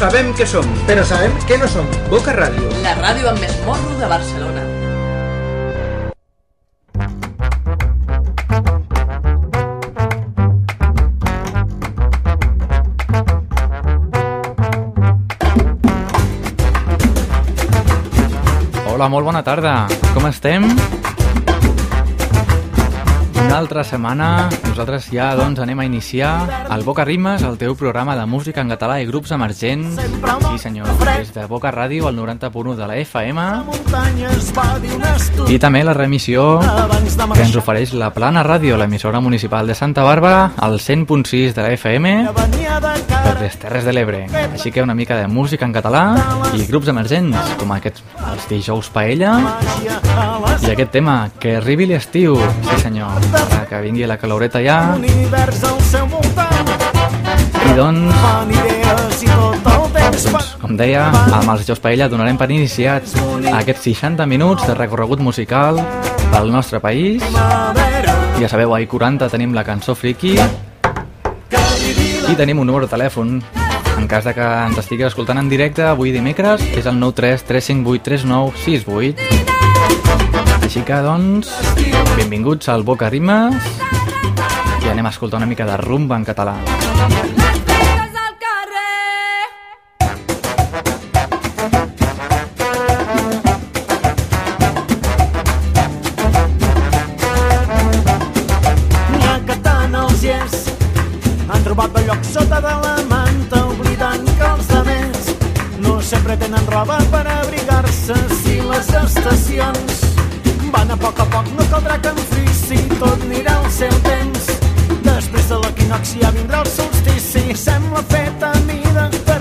sabem què som. Però sabem que no som. Boca Ràdio. La ràdio amb més morro de Barcelona. Hola, molt bona tarda. Com estem? Una altra setmana, nosaltres ja doncs anem a iniciar el Boca Rimes, el teu programa de música en català i grups emergents. Sí senyor, des de Boca Ràdio, al 90.1 de la FM. I també la remissió que ens ofereix la Plana Ràdio, l'emissora municipal de Santa Bàrbara, al 100.6 de la FM, per les Terres de l'Ebre. Així que una mica de música en català i grups emergents, com aquests, els dijous Paella, i aquest tema, que arribi l'estiu, sí senyor, que vingui la caloreta ja. I doncs, doncs, com deia, amb els Jocs Paella donarem per iniciats aquests 60 minuts de recorregut musical pel nostre país. Ja sabeu, a I40 tenim la cançó friki i tenim un número de telèfon. En cas de que ens estiguis escoltant en directe avui dimecres és el 93 358 3968 així que, doncs, benvinguts al Boca Rimes i anem a escoltar una mica de rumba en català. Roba per abrigar-se si les estacions van a poc a poc no caldrà que enfrissi tot anirà al seu temps. Després de l'equinocci ja vindrà el solstici sembla fet a mida per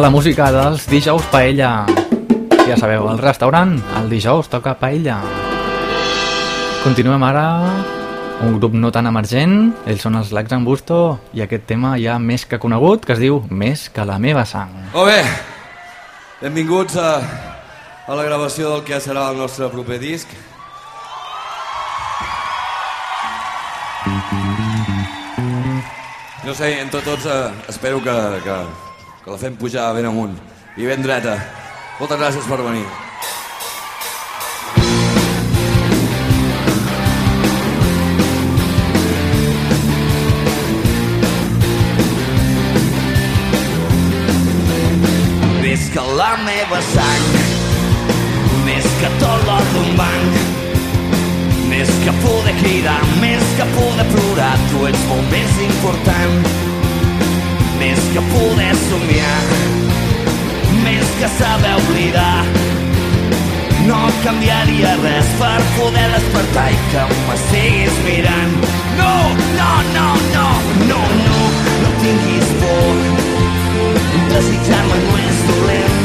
La música dels dijous Paella. Ja sabeu, al restaurant, el dijous toca paella. Continuem ara un grup no tan emergent, ells són els Lacs en Busto, i aquest tema ja més que conegut, que es diu Més que la meva sang. Molt bé, benvinguts a, a la gravació del que serà el nostre proper disc. No sé, entre tots eh, espero que, que, que la fem pujar ben amunt i ben dreta. Moltes gràcies per venir. Més que la meva sang, més que tot l'or d'un banc, més que poder cridar, més que poder plorar, tu ets molt més important. Més que poder somiar, més que saber oblidar. No canviaria res per poder despertar i que m'estiguis mirant. No, no, no, no, no, no, no tinguis por. Desitjar-me no és dolent,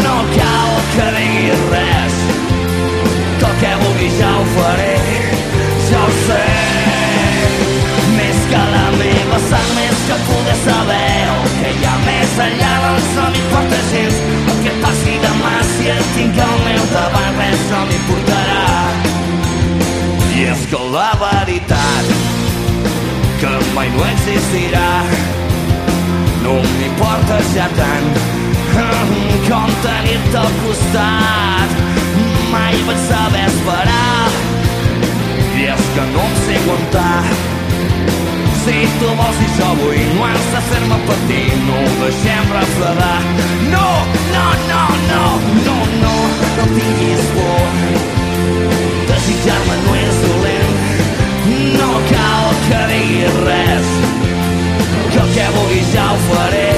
no cal que diguis res. Tot que vulguis ja ho faré, ja ho sé. Més que la meva sang, més que poder saber el que hi ha més enllà, doncs no m'importa gens el que passi demà si et tinc al meu davant, res no m'importarà. I és que la veritat que mai no existirà. No m'importa ja tant com tenir-te al costat. Mai vaig saber esperar. I és que no em sé aguantar si tu vols dir això avui no has de fer-me patir no ho deixem refredar. No, no, no, no, no, no no tinguis por. Desitjar-me no és dolent. No cal que diguis res que el que vulguis ja ho faré.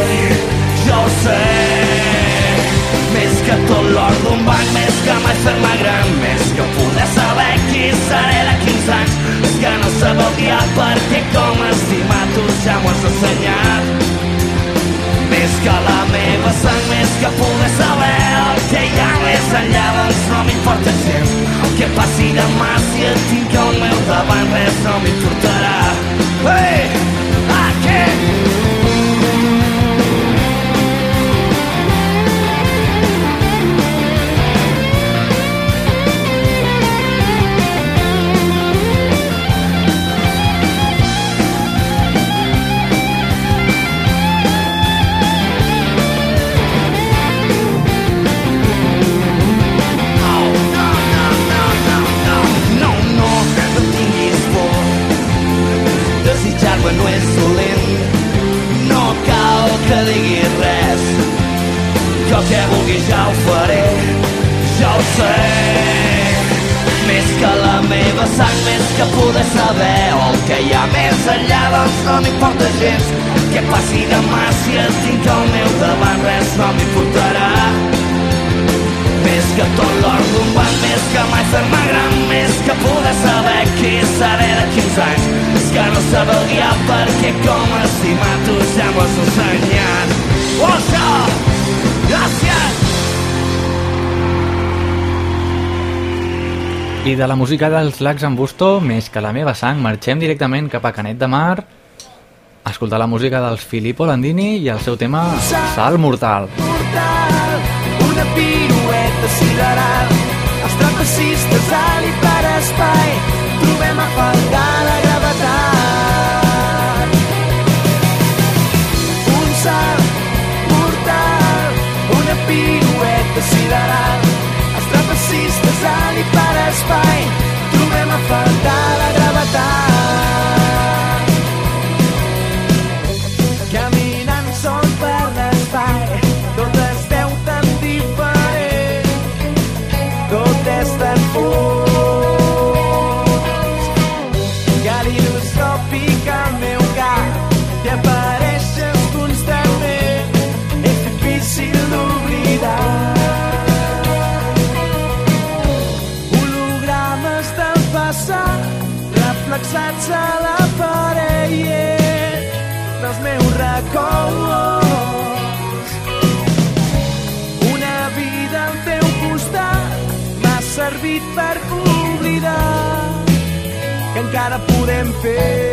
Jo ho sé. Més que tot l'or d'un banc, més que mai fer-me gran, més que poder saber qui seré de 15 anys, que no saber el dia perquè com estimar tu ja m'ho has ensenyat. Més que la meva sang, més que poder saber el que hi ha més enllà, doncs no m'importa gens el que passi demà si et tinc al meu davant, res no m'importarà. Hey! El que vulguis ja ho faré, ja ho sé. Més que la meva sang, més que poder saber el que hi ha més enllà, doncs no m'importa gens. Què passi demà si et tinc al meu davant, res no m'importarà. Més que tot l'or d'un banc, més que mai fer-me gran, més que poder saber qui seré de 15 anys. És que no saber el guiar perquè com estimar tu ja m'ho has. Oh, això! I de la música dels Lacs en Busto, més que la meva sang, marxem directament cap a Canet de Mar a escoltar la música dels Filippo Landini i el seu tema Salt Mortal. mortal, una pirueta sideral. Els trapecistes alt i per espai trobem a faltar la gravetat. Un salt mortal, una pirueta sideral. Encara podem fer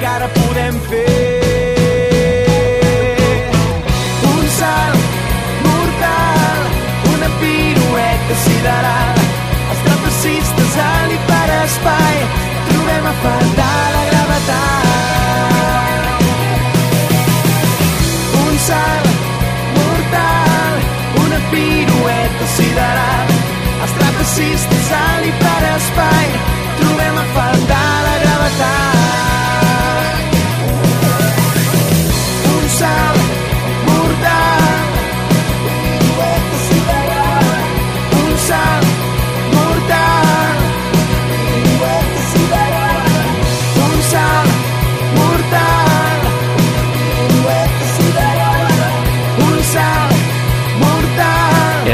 encara podem fer un salt mortal, una pirueta sideral. Els trapecistes alt i per espai trobem a faltar la gravetat. Un salt mortal, una pirueta sideral. Els trapecistes alt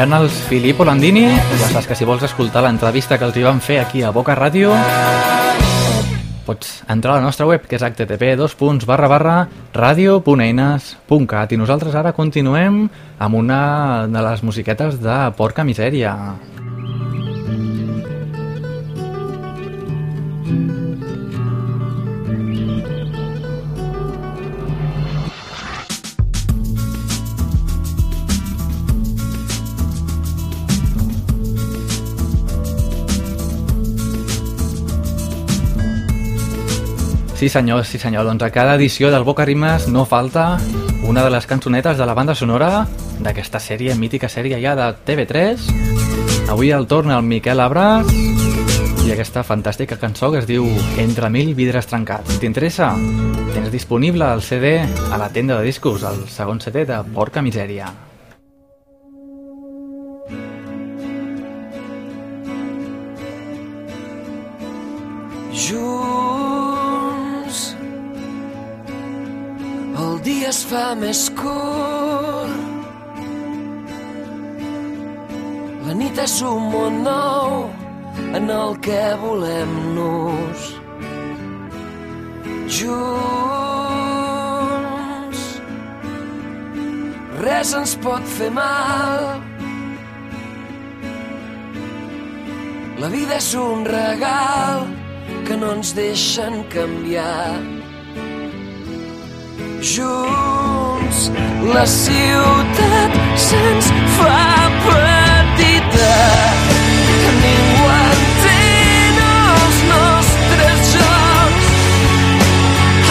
Eren els Filippo Landini, ja saps que si vols escoltar l'entrevista que els hi van fer aquí a Boca Ràdio, pots entrar a la nostra web, que és http radio.eines.cat i nosaltres ara continuem amb una de les musiquetes de Porca Misèria. Sí senyor, sí senyor, doncs a cada edició del Boca Rimes no falta una de les cançonetes de la banda sonora d'aquesta sèrie, mítica sèrie ja de TV3. Avui el torn al Miquel Abras i aquesta fantàstica cançó que es diu Entre mil vidres trencats. T'interessa, tens disponible el CD a la tenda de discos, el segon CD de Porca Misèria. Junts dia es fa més curt. La nit és un món nou en el que volem-nos Junts. Res ens pot fer mal. La vida és un regal que no ens deixen canviar. Junts. La ciutat se'ns fa petita. Ningú entén els nostres jocs.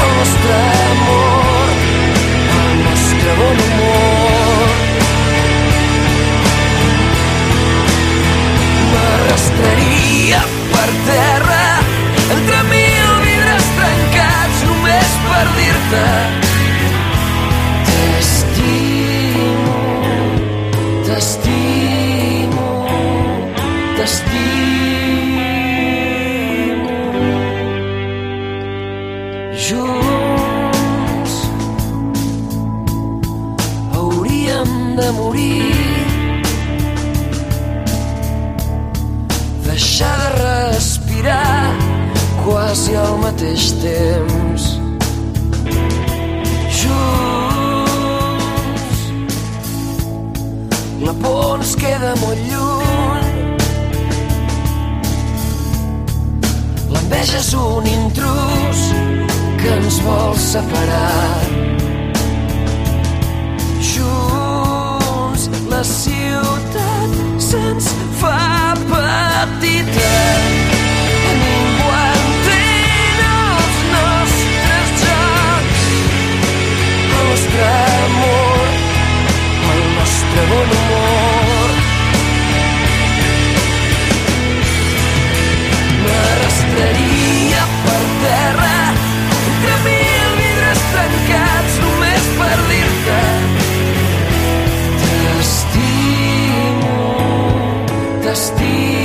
El nostre amor el nostre bon humor. M'arrastraria per terra entre mil vidres trencats només per dir-te morir respirar quasi al mateix temps. La por ens queda molt lluny. És un intrus que ens vol separar. Junts, la ciutat se'ns fa petita. El nostre amor, el nostre bon humor. T'estimo, t'estimo,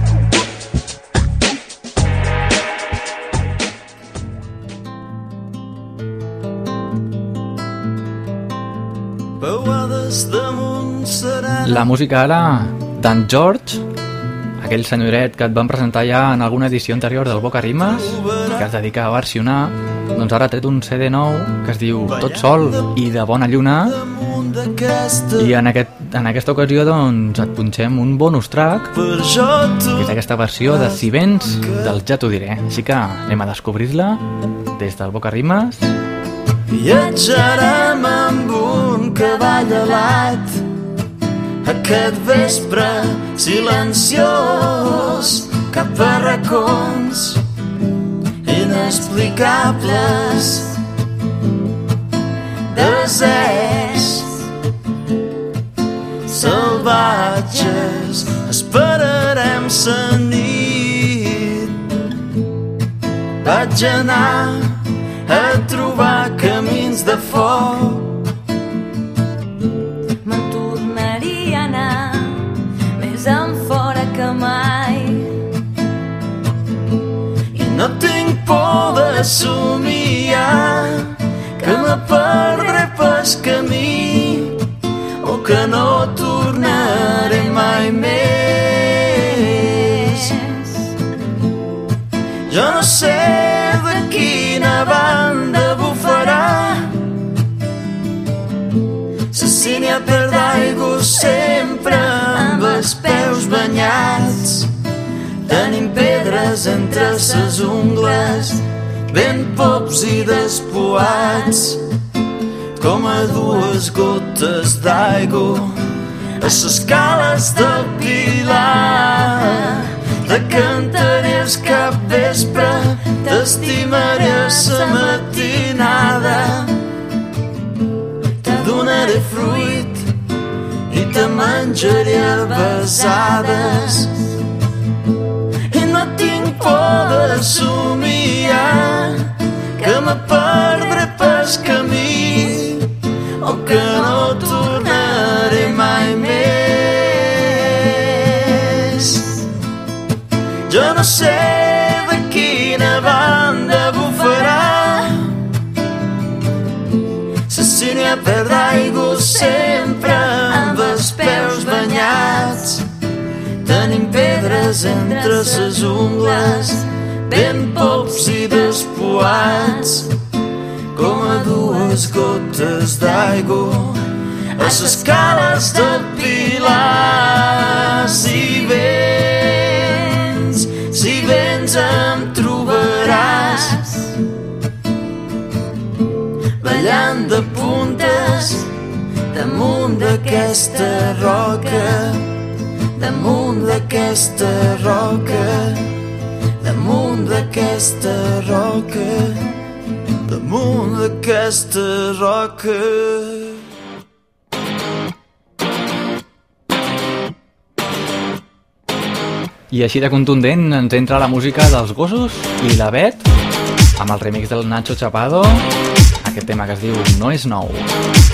La música ara d'en George, aquell senyoret que et van presentar ja en alguna edició anterior del Boca Rimes, que es dedica a versionar, doncs ara ha tret un CD nou que es diu Tot sol i de bona lluna, i en, aquest, en aquesta ocasió doncs et punxem un bonus track, que és aquesta versió de Si vens del Ja t'ho diré. Així que anem a descobrir-la des del Boca Rimes. Viatjarem amb un cavall alat aquest vespre silenciós cap a racons inexplicables. Deserts salvatges esperarem sa nit. Vaig anar a trobar camins de foc por de somiar que me perdré pas camí o que no tornaré mai més. Jo no sé de quina banda bufarà Cecília per d'aigua sempre amb els peus banyats Tenim pedres entre ses ungles ben pops i despoats com a dues gotes d'aigua a ses cales del Pilar. Te cantaré el cap vespre t'estimaré sa matinada. Te donaré fruit i te menjaré a besades de somiar que me perdré pas camí o que no tornaré mai més. Jo no sé pedres entre ses ungles ben pops i despoats com a dues gotes d'aigua a ses cales del Pilar si vens si vens em trobaràs. Ballant de puntes damunt d'aquesta roca damunt d'aquesta roca damunt d'aquesta roca damunt d'aquesta roca. I així de contundent ens entra la música dels gossos i la Bet amb el remix del Nacho Chapado aquest tema que es diu No és nou. Per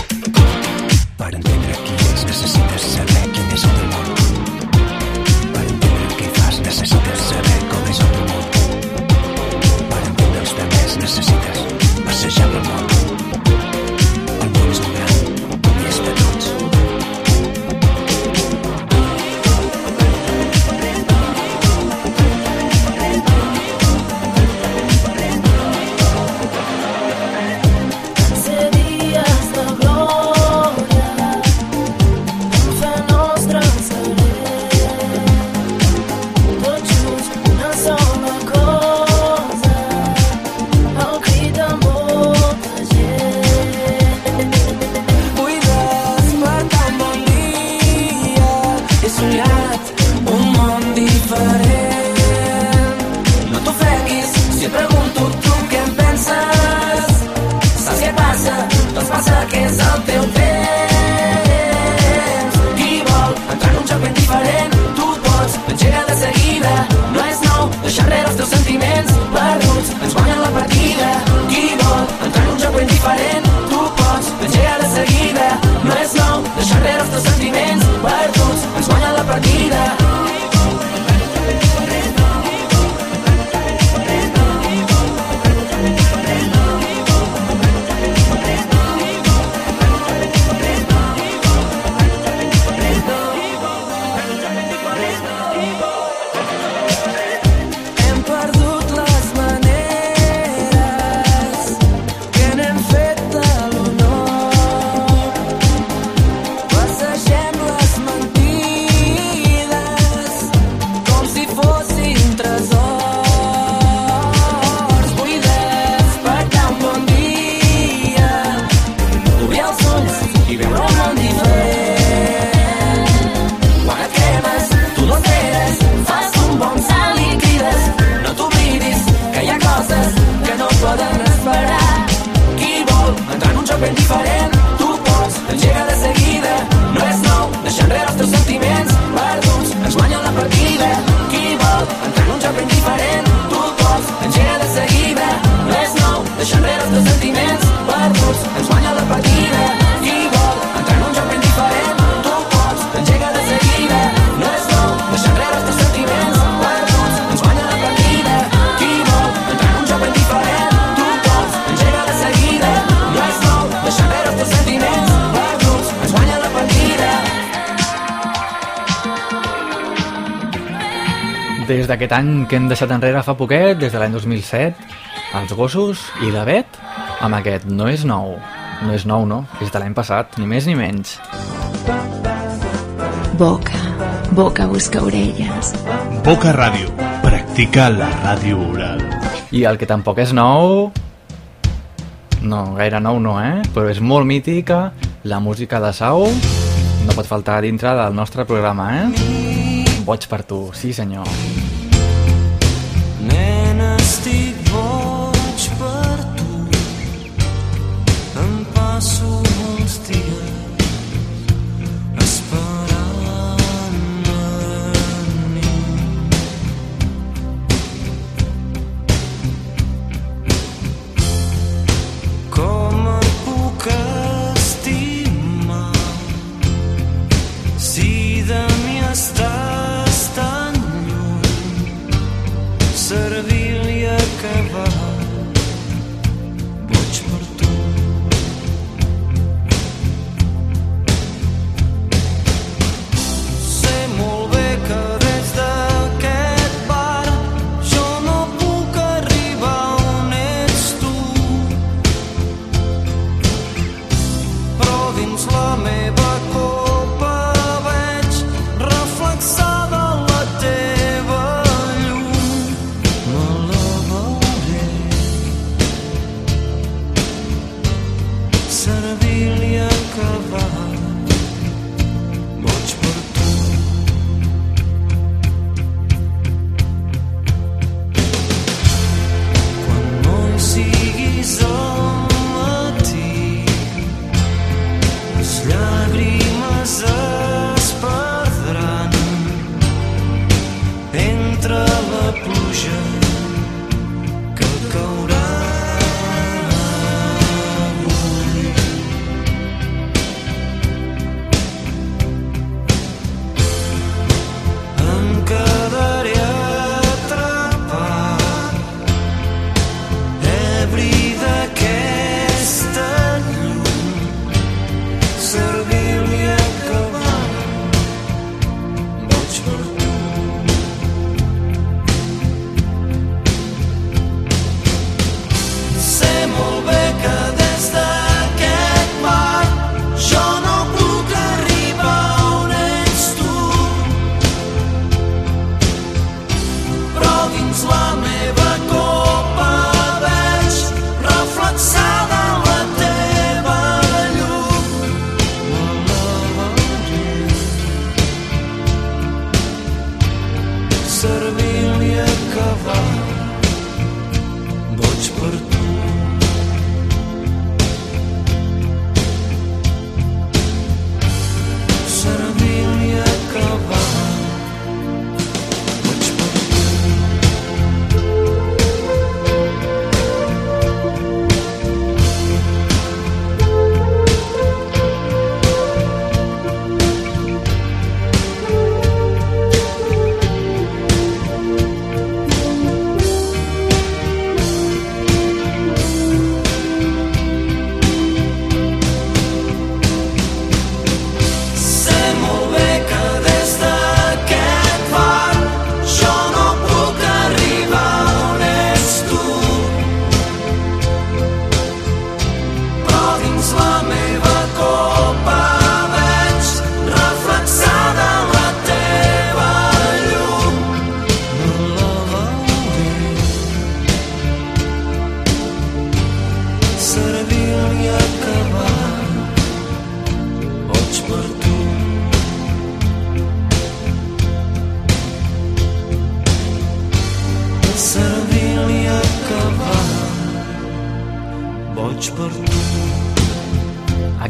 aquest any que hem deixat enrere fa poquet, des de l'any 2007, els gossos i la vet, amb aquest No és nou. No és nou, no? És de l'any passat, ni més ni menys. Boca, boca busca orelles. Boca Ràdio, practica la ràdio oral. I el que tampoc és nou... No, gaire nou no, eh? Però és molt mítica, la música de Sau no pot faltar dintre del nostre programa, eh? Boig per tu, sí senyor.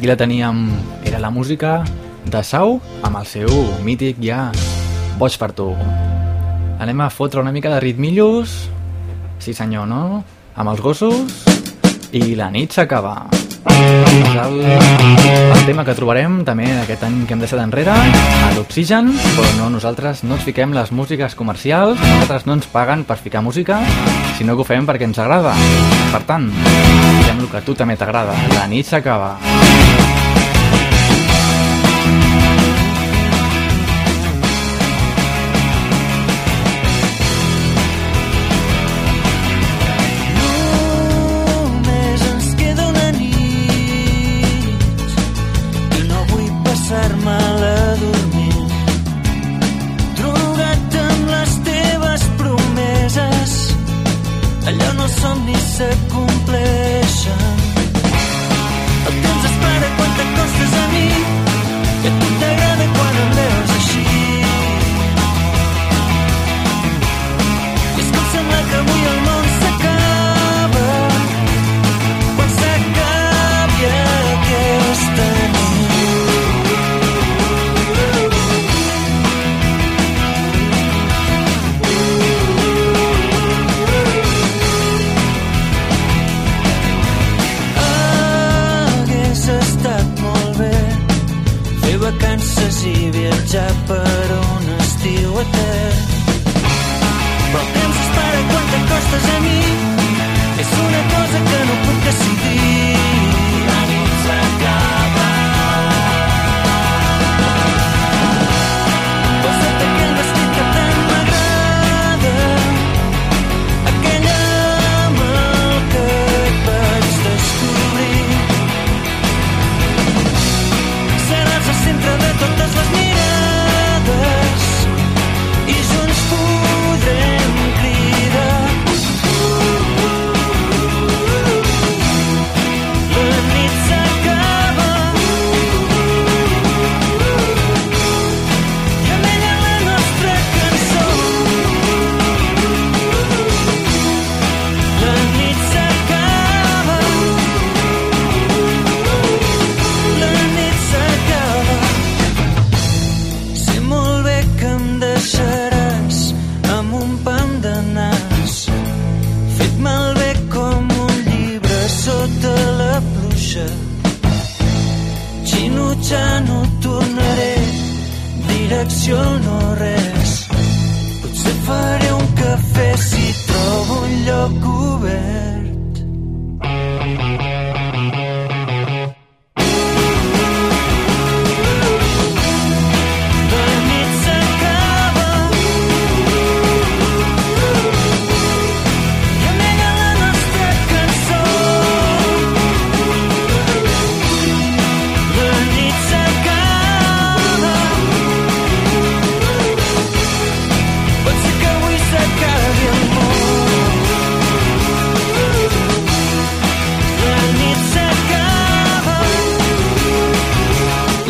Aquí la teníem, era la música de Sau amb el seu mític ja Boig per tu. Anem a fotre una mica de ritmillos, sí senyor, no? Amb els gossos i la nit s'acaba. El, el tema que trobarem també aquest any que hem deixat enrere, a l'Oxigen, però no, nosaltres no ens fiquem les músiques comercials, nosaltres no ens paguen per ficar música, sinó que ho fem perquè ens agrada. Per tant, fem el que a tu també t'agrada. La nit s'acaba.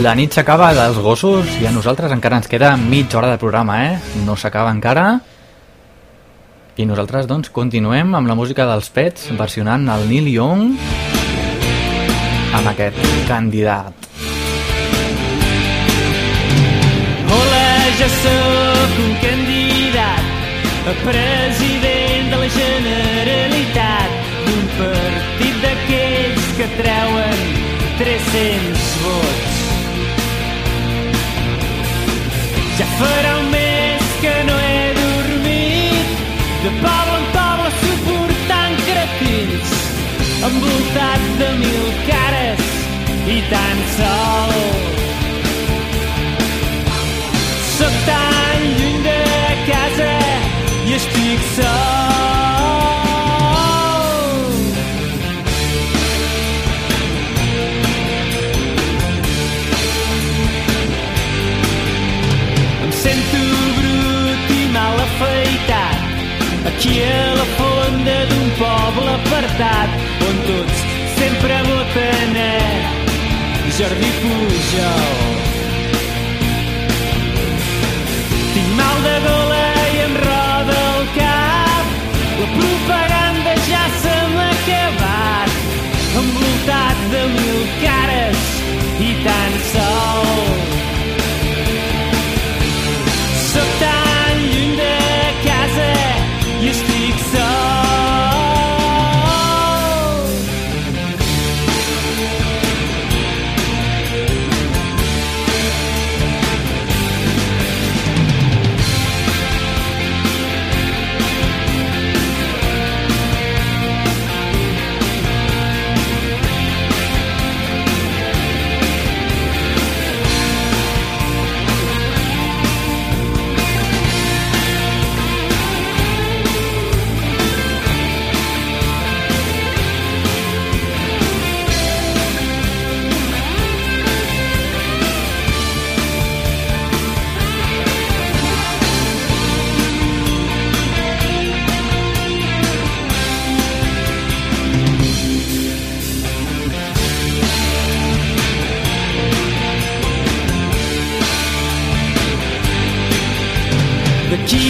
La nit s'acaba dels gossos i a nosaltres encara ens queda mitja hora de programa, eh? No s'acaba encara. I nosaltres, doncs, continuem amb la música dels Pets, versionant el Neil Young amb aquest candidat. Hola, jo sóc un candidat a president de la Generalitat d'un partit d'aquells que treuen 300 vots. Farà un mes que no he dormit de poble en poble suportant cretins envoltat de mil cares i tan sol Soc tan lluny de casa i estic sol. jardim fluvial.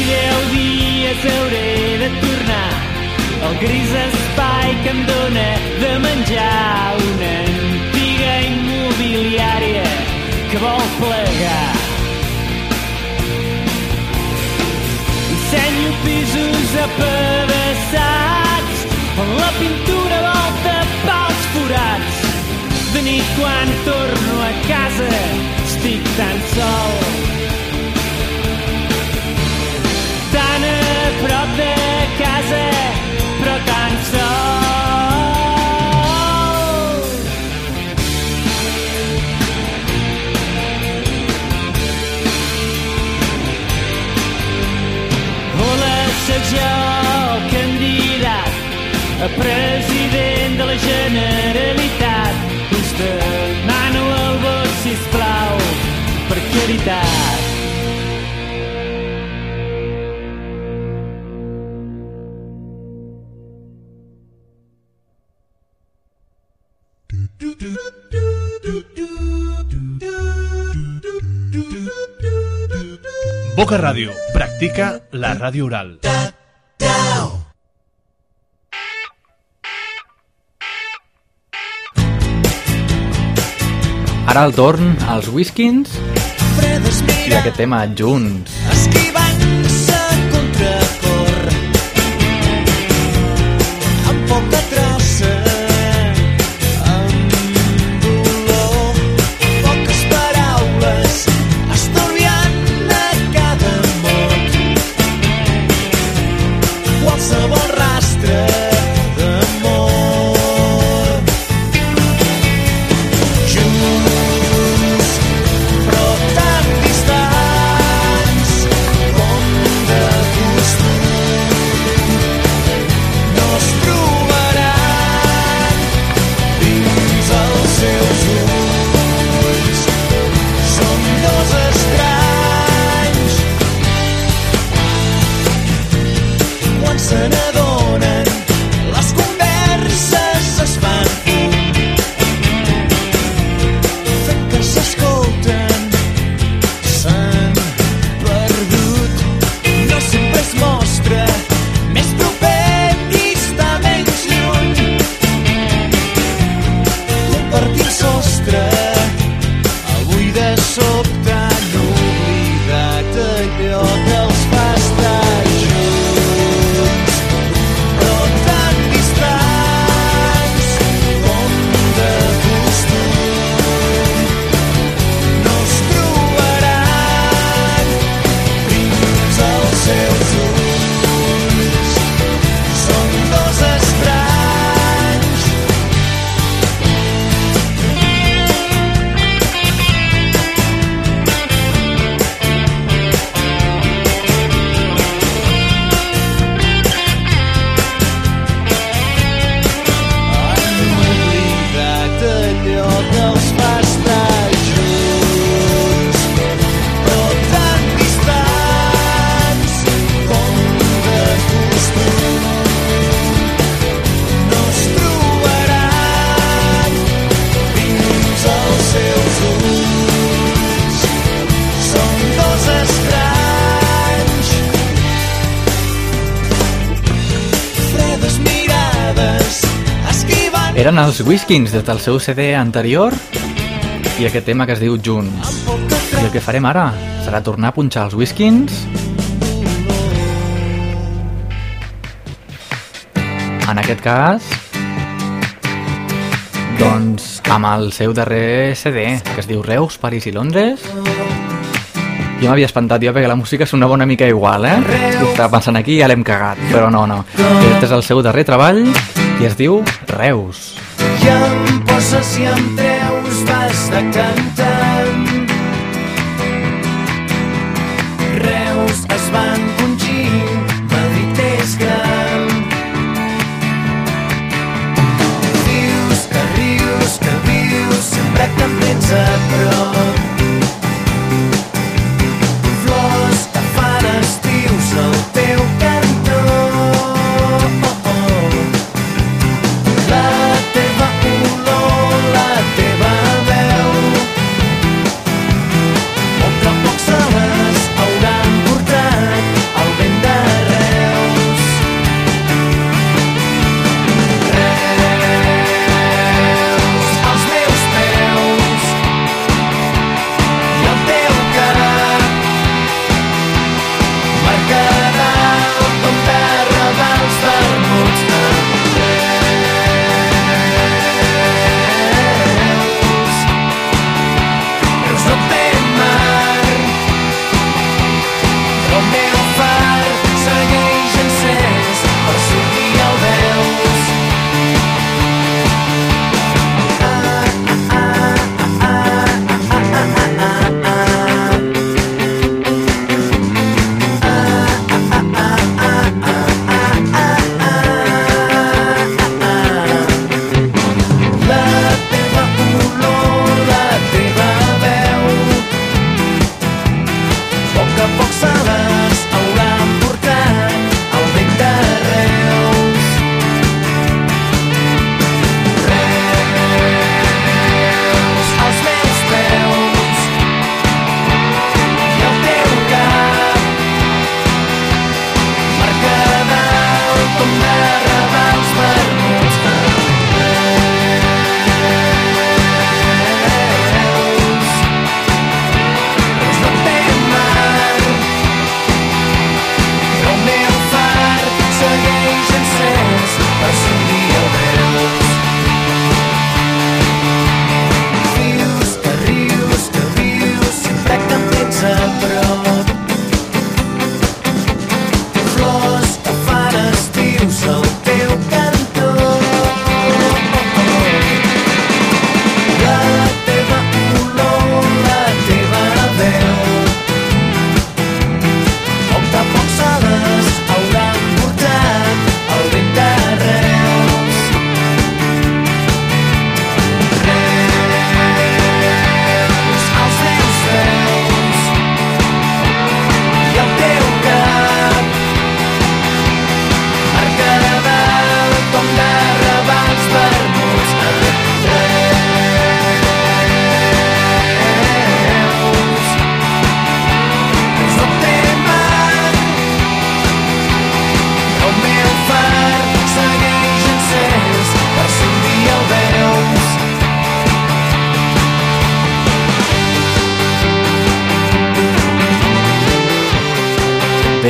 Deu dies hauré de tornar al gris espai que em dóna de menjar una antiga immobiliària que vol plegar. Ensenyo pisos apedaçats on la pintura vol tapar els forats. De nit quan torno a casa estic tan sol president de la Generalitat. Us demano el vot, sisplau, per caritat. Boca Ràdio. Practica la ràdio oral. Ara el torn als Whiskins i aquest tema junts. Esquivant-se Whiskins des del seu CD anterior i aquest tema que es diu Junts. I el que farem ara serà tornar a punxar els Whiskins en aquest cas, doncs amb el seu darrer CD, que es diu Reus, París i Londres. Jo m'havia espantat jo perquè la música sonava una mica igual, eh? Estava pensant aquí ja l'hem cagat, però no, no. Aquest és el seu darrer treball i es diu Reus. Em poses i em treus, vas de cantant. Reus es va encongir, Madrid és gran. Dius que rius, que vius, sempre que em tens a prop.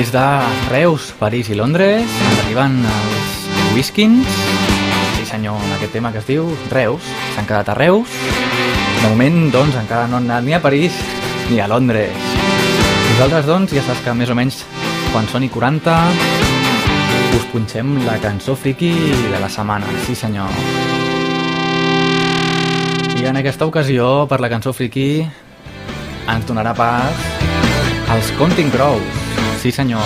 Des de Reus, París i Londres arriben els Whiskins. Sí senyor, en aquest tema que es diu Reus. S'han quedat a Reus. De moment, doncs, encara no han anat ni a París ni a Londres. Nosaltres, doncs, ja saps que més o menys quan soni 40 us punxem la cançó friki de la setmana. Sí senyor. I en aquesta ocasió, per la cançó friki, ens donarà pas als Counting Crows. Sí senyor.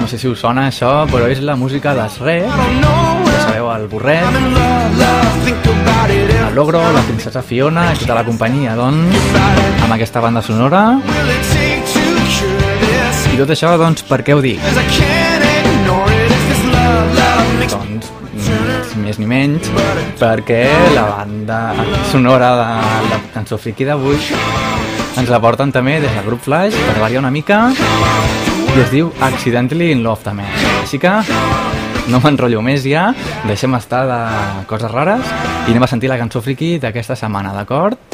No sé si us sona això, però és la música dels Rec. Ja sabeu, el burret, el logro, la princesa Fiona i tota la companyia, doncs, amb aquesta banda sonora. I tot això, doncs, per què ho dic? Doncs, més ni menys, perquè la banda sonora de la cançó friki d'avui ens la porten també des del grup Flash, per variar una mica, i es diu Accidentally in Love també. Així que no m'enrotllo més ja, deixem estar de coses rares i anem a sentir la cançó friki d'aquesta setmana, d'acord?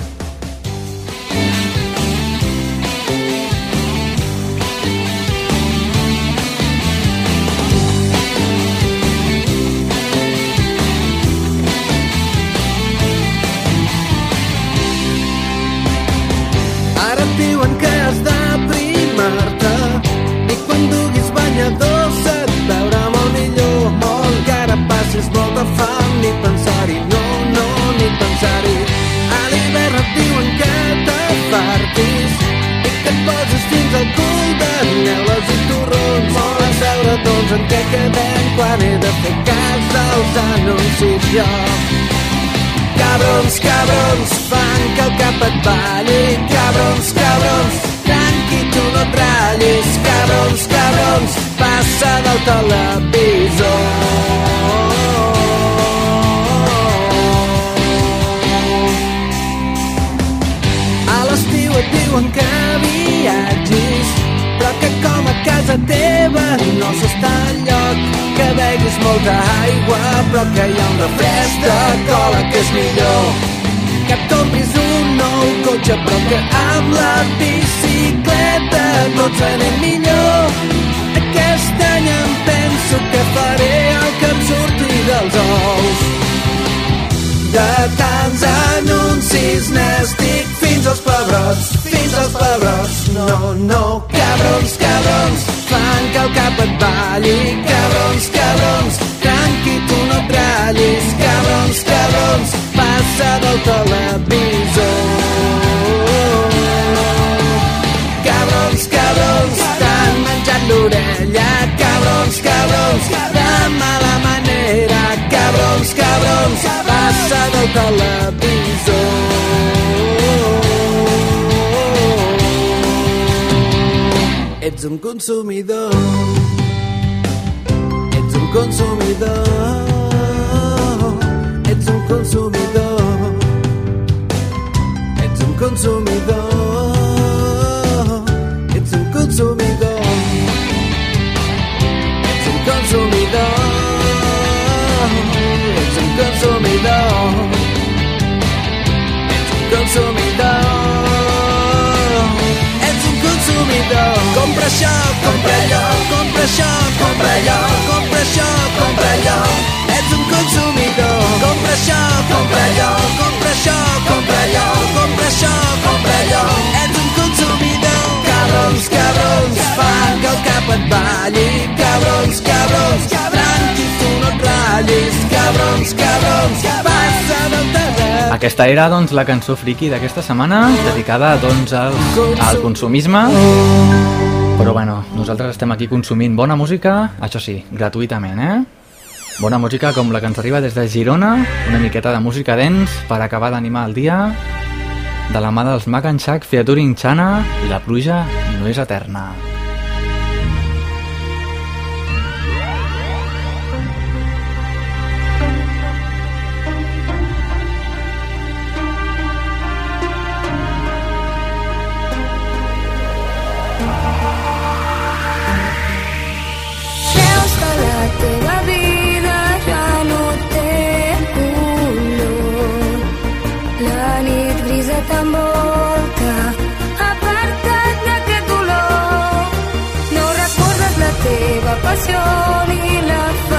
Quan he de fer cas dels anuncis jo. Cabrons, cabrons, fan que el cap et balli. Cabrons, cabrons, tranqui, tu no et ratllis. Cabrons, cabrons, passa del televisor. A l'estiu et diuen que viatgis, però que com a casa teva no s'està enlloc, que beguis molta aigua, però que hi ha un refresc de cola que és millor. Que et compris un nou cotxe, però que amb la bicicleta tots anem millor. Aquest any em penso que faré el que em surti dels ous. De tants anuncis n'estic fins als pebrots, fins als pebrots. No, no, cabrons, cabrons, fan que el cap et balli. Cabrons, cabrons, tranqui, tu no et ratllis. Cabrons, cabrons, passa del televisor. Cabrons, cabrons, t'han menjat l'orella. Cabrons, cabrons, de mala manera. Cabrons, cabrons, passa del televisor. Ets un consumidor. Ets un consumidor. Això, compra allò, compra això, compra allò, compra això, compra allò. Ets un consumidor. Compra això, compra allò, compra això, compra allò, compra això, compra allò. Ets un consumidor. Cabrons, cabrons, fan que el cap et balli. Cabrons, cabrons, tranqui, tu no et ratllis. Cabrons, cabrons, passa del. Aquesta era, doncs, la cançó friki d'aquesta setmana, dedicada, doncs, al, al consumisme. Però, bueno, nosaltres estem aquí consumint bona música, això sí, gratuïtament, eh? Bona música com la que ens arriba des de Girona, una miqueta de música dents per acabar d'animar el dia, de la mà dels Mac and Shack featuring Chana i la pluja no és eterna. passioni la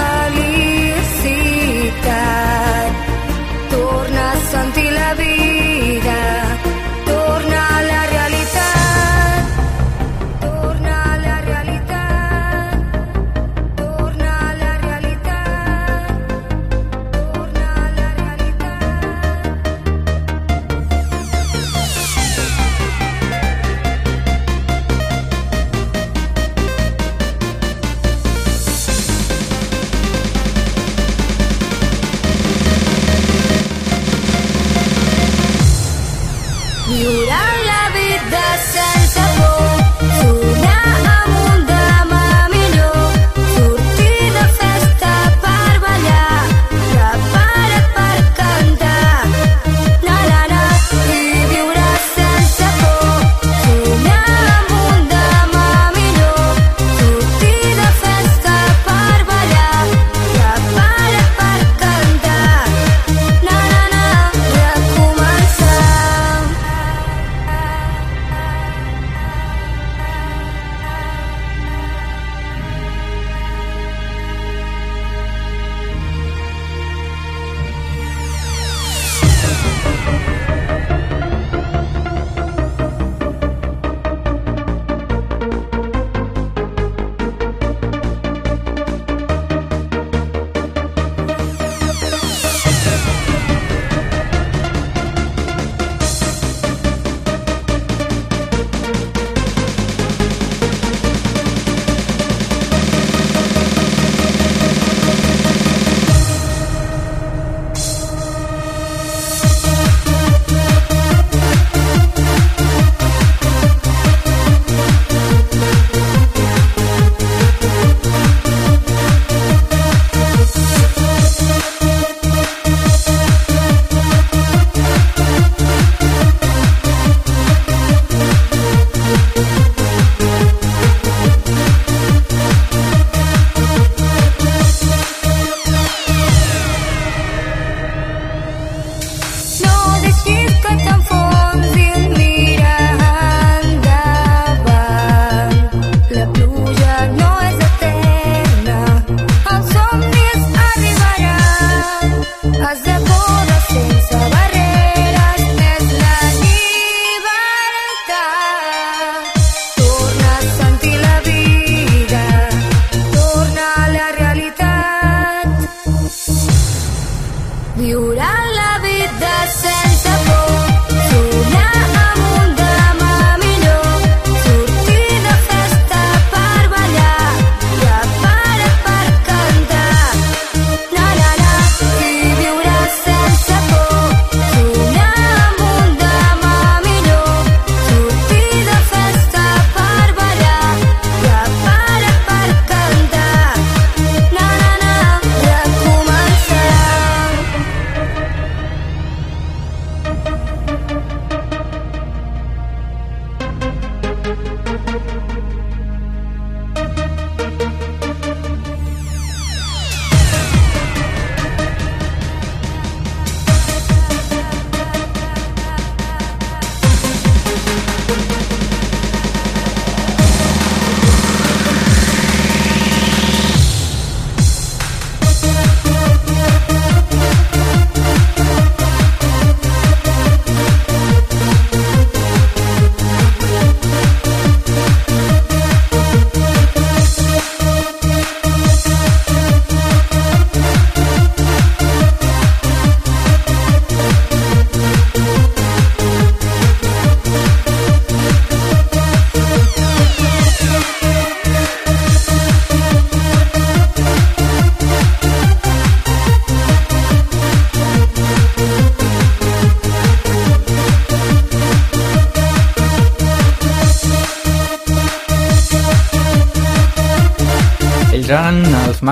Cause they're born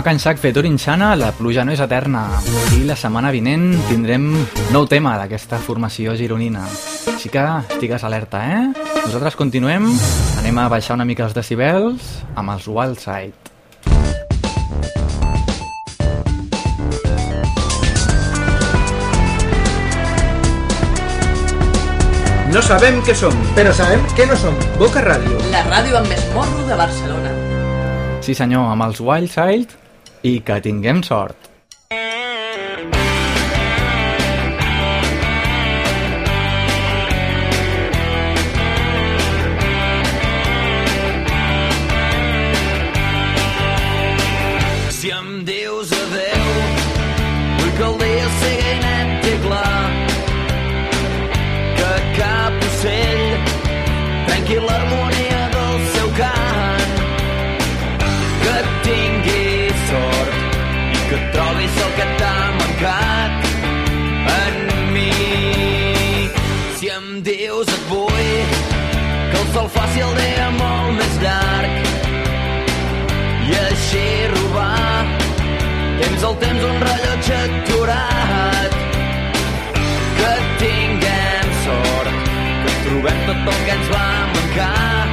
els Macan Sac Fetur Insana, la pluja no és eterna. I la setmana vinent tindrem nou tema d'aquesta formació gironina. Així que estigues alerta, eh? Nosaltres continuem, anem a baixar una mica els decibels amb els Wild Side. No sabem què som, però sabem què no som. Boca Ràdio. La ràdio amb més morro de Barcelona. Sí senyor, amb els Wild Side i que tinguem sort. Faci el dia molt més llarg, i així robar temps al temps un rellotge aturat. Que tinguem sort que trobem tot el que ens va mancar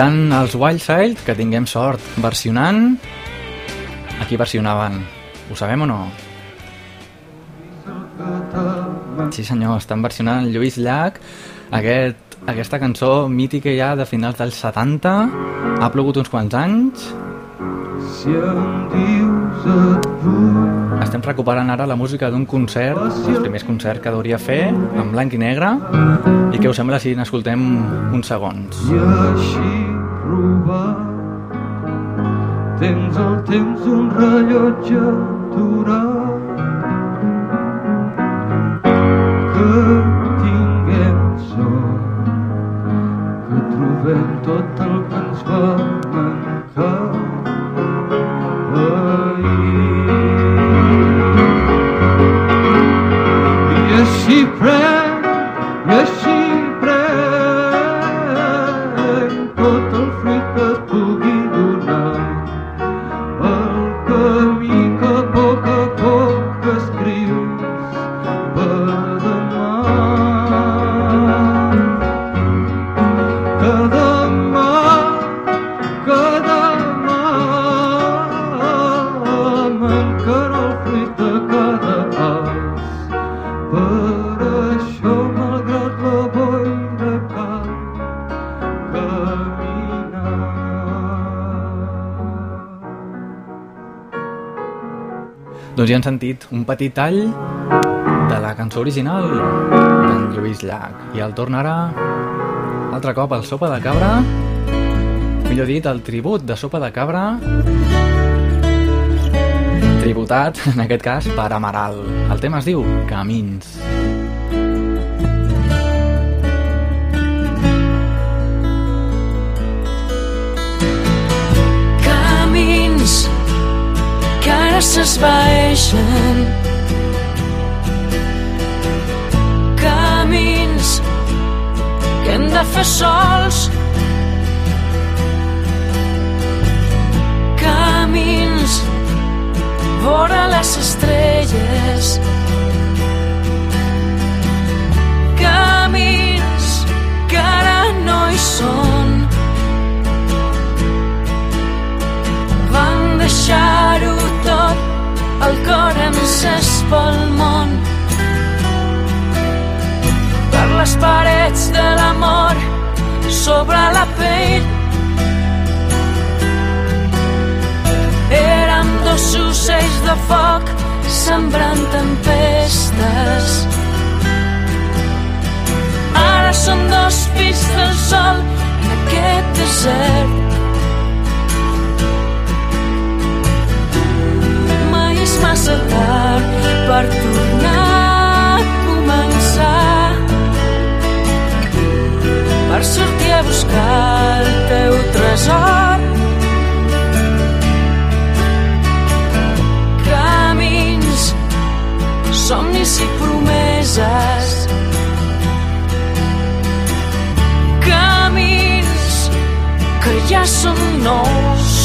Eren els Wild Side, que tinguem sort, versionant... A qui versionaven? Ho sabem o no? Sí senyor, estan versionant Lluís Llach, aquest, aquesta cançó mítica ja de finals dels 70, ha plogut uns quants anys, Si em dius et vull estem recuperant ara la música d'un concert, dels primers concerts que hauria fer, en blanc i negre, i què us sembla si n'escoltem uns segons? i així robar. Tens el temps d'un rellotge aturat. Que ja han sentit un petit tall de la cançó original d'en Lluís Llach. I el torna ara altre cop al Sopa de Cabra, millor dit, el tribut de Sopa de Cabra, tributat, en aquest cas, per Amaral. El tema es diu. Camins s'esvaeixen Camins que hem de fer sols. Camins vora les estrelles. Camins que ara no hi són pel món. Per les parets de l'amor, sobre la pell. Érem dos ocells de foc, sembrant tempestes. Ara som dos fills del sol en aquest desert. Massa tard per tornar a començar. Per sortir a buscar el teu tresor. Camins somnis i promeses. Camins que ja són nous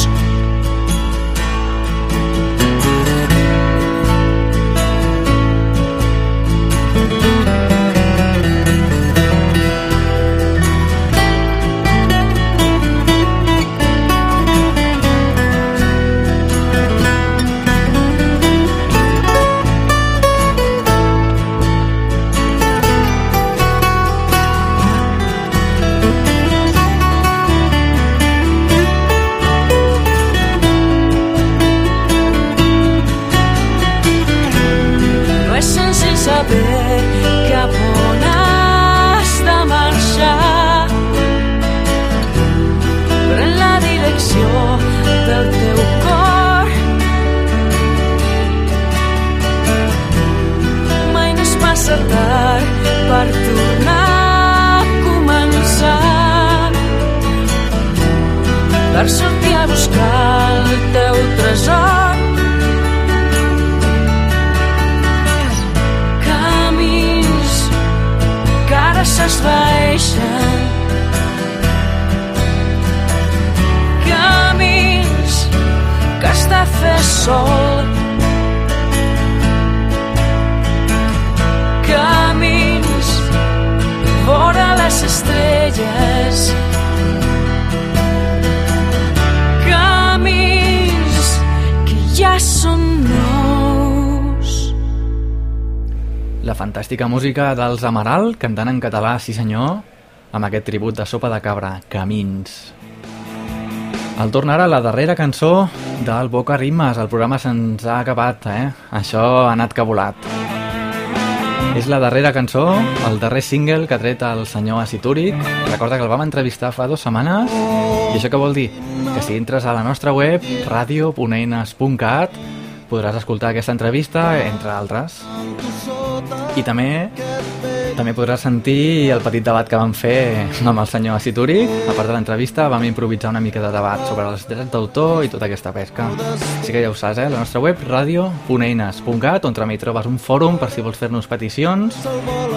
s'esvaeixen. Camins que de fer sol. Camins vora les estrelles. La fantàstica música dels Amaral, cantant en català, sí senyor, amb aquest tribut de sopa de cabra, Camins. El torn ara la darrera cançó del Boca Ritmes. El programa se'ns ha acabat, eh? Això ha anat volat. És la darrera cançó, el darrer single que ha tret el senyor Asitúric. Recorda que el vam entrevistar fa dues setmanes. I això què vol dir? Que si entres a la nostra web, radio.eines.cat, podràs escoltar aquesta entrevista, entre altres. I també també podràs sentir el petit debat que vam fer amb el senyor Asituri. A part de l'entrevista vam improvisar una mica de debat sobre els drets d'autor i tota aquesta pesca. Així que ja ho saps, eh? La nostra web, radio.eines.cat, on també hi trobes un fòrum per si vols fer-nos peticions.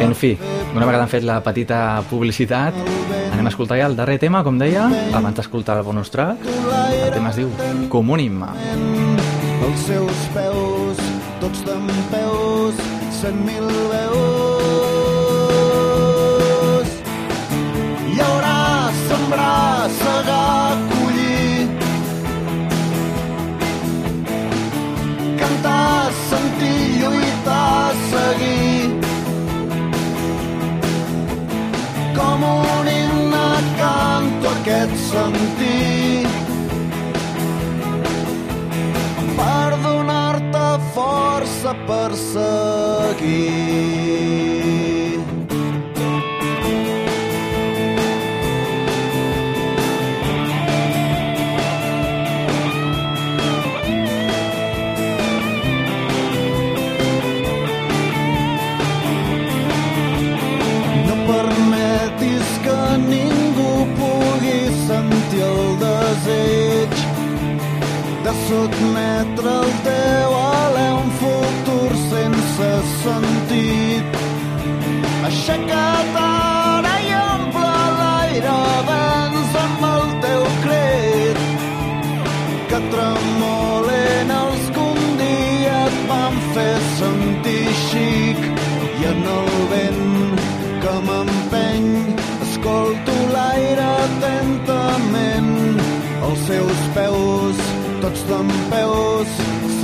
En fi, una vegada hem fet la petita publicitat, anem a escoltar ja el darrer tema, com deia, abans d'escoltar el bonus track. El tema es diu Comunim. Els seus peus, tots peus, cent mil veus. Haurà sembrar, segar, collir. Cantar, sentir, lluitar, seguir. Com un himne canto aquest sentir molta força per seguir.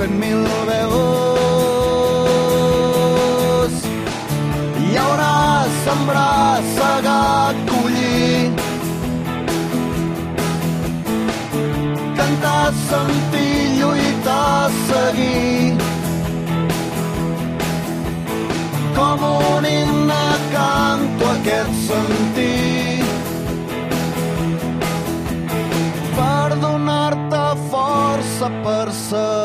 Cent mil veus hi haurà sembrar, segar, collir. Cantar, sentir, lluitar, seguir. Com un himne canto aquest sentir. Per donar-te força per seguir.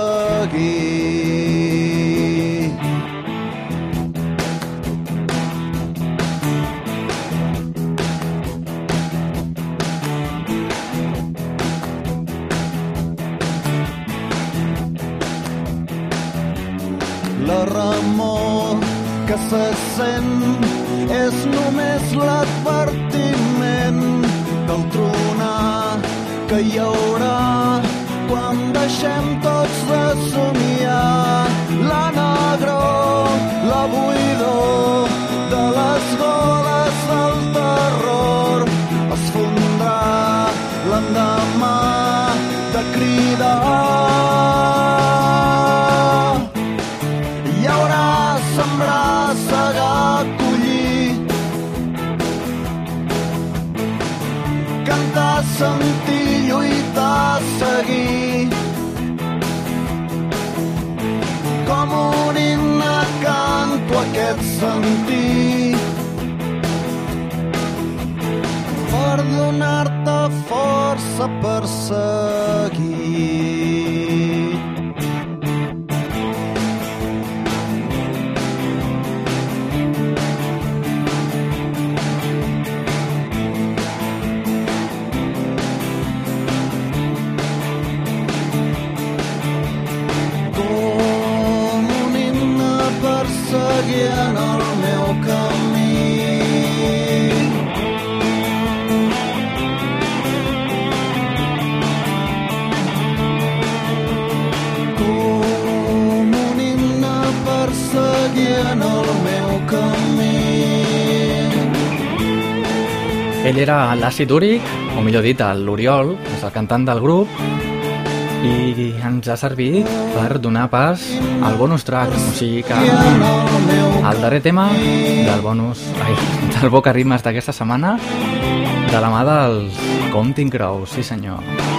Se sent és només l'advertiment del tronar que hi haurà quan deixem tots de somiar cantar, sentir, lluitar, seguir. Com un himne canto aquest sentir. Per donar-te força per seguir era l'Àcid Úric, o millor dit, l'Oriol, és el cantant del grup, i ens ha servit per donar pas al bonus track, o sigui que el darrer tema del bonus, ai, del Boca Ritmes d'aquesta setmana, de la mà dels Counting Crows, sí senyor.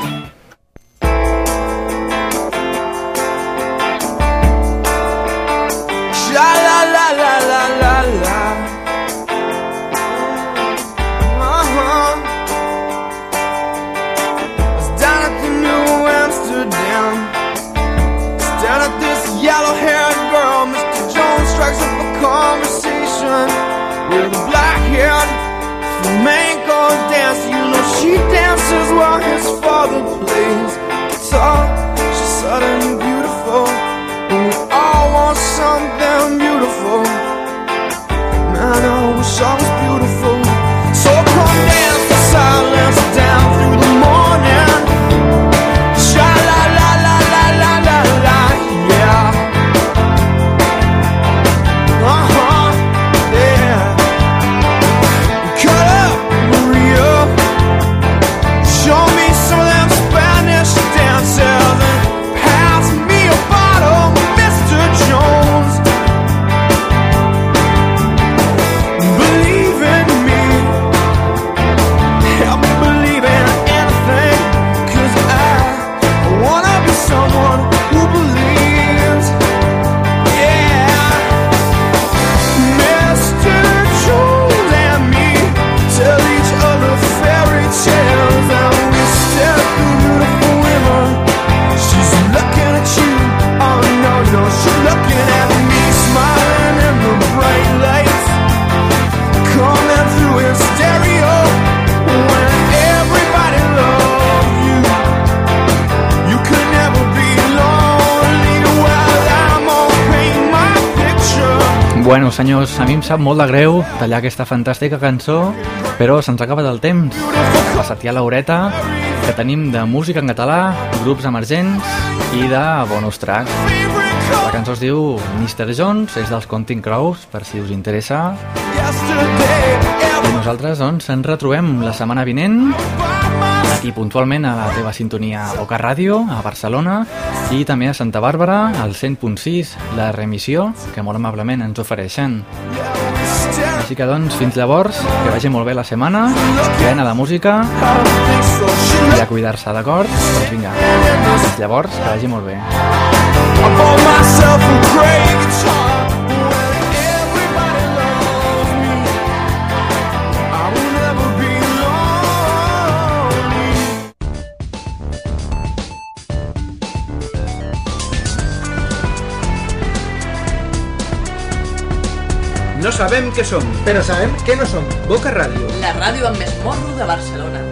Senyors, a mi em sap molt de greu tallar aquesta fantàstica cançó, però se'ns acaba del temps. Ha passat ja l'horeta que tenim de música en català, grups emergents i de bonus track. La cançó es diu Mr. Jones, és dels Counting Crows, per si us interessa. I nosaltres, doncs, ens retrobem la setmana vinent aquí puntualment a la teva sintonia Boca Ràdio, a Barcelona i també a Santa Bàrbara, al 100.6, la remissió que molt amablement ens ofereixen. Així que doncs, fins llavors, que vagi molt bé la setmana, plena de música i a cuidar-se, d'acord? Doncs vinga, fins llavors, que vagi molt bé. I bought myself a great guitar. No sabem què som, però sabem què no som. Boca Ràdio. La ràdio amb més morro de Barcelona.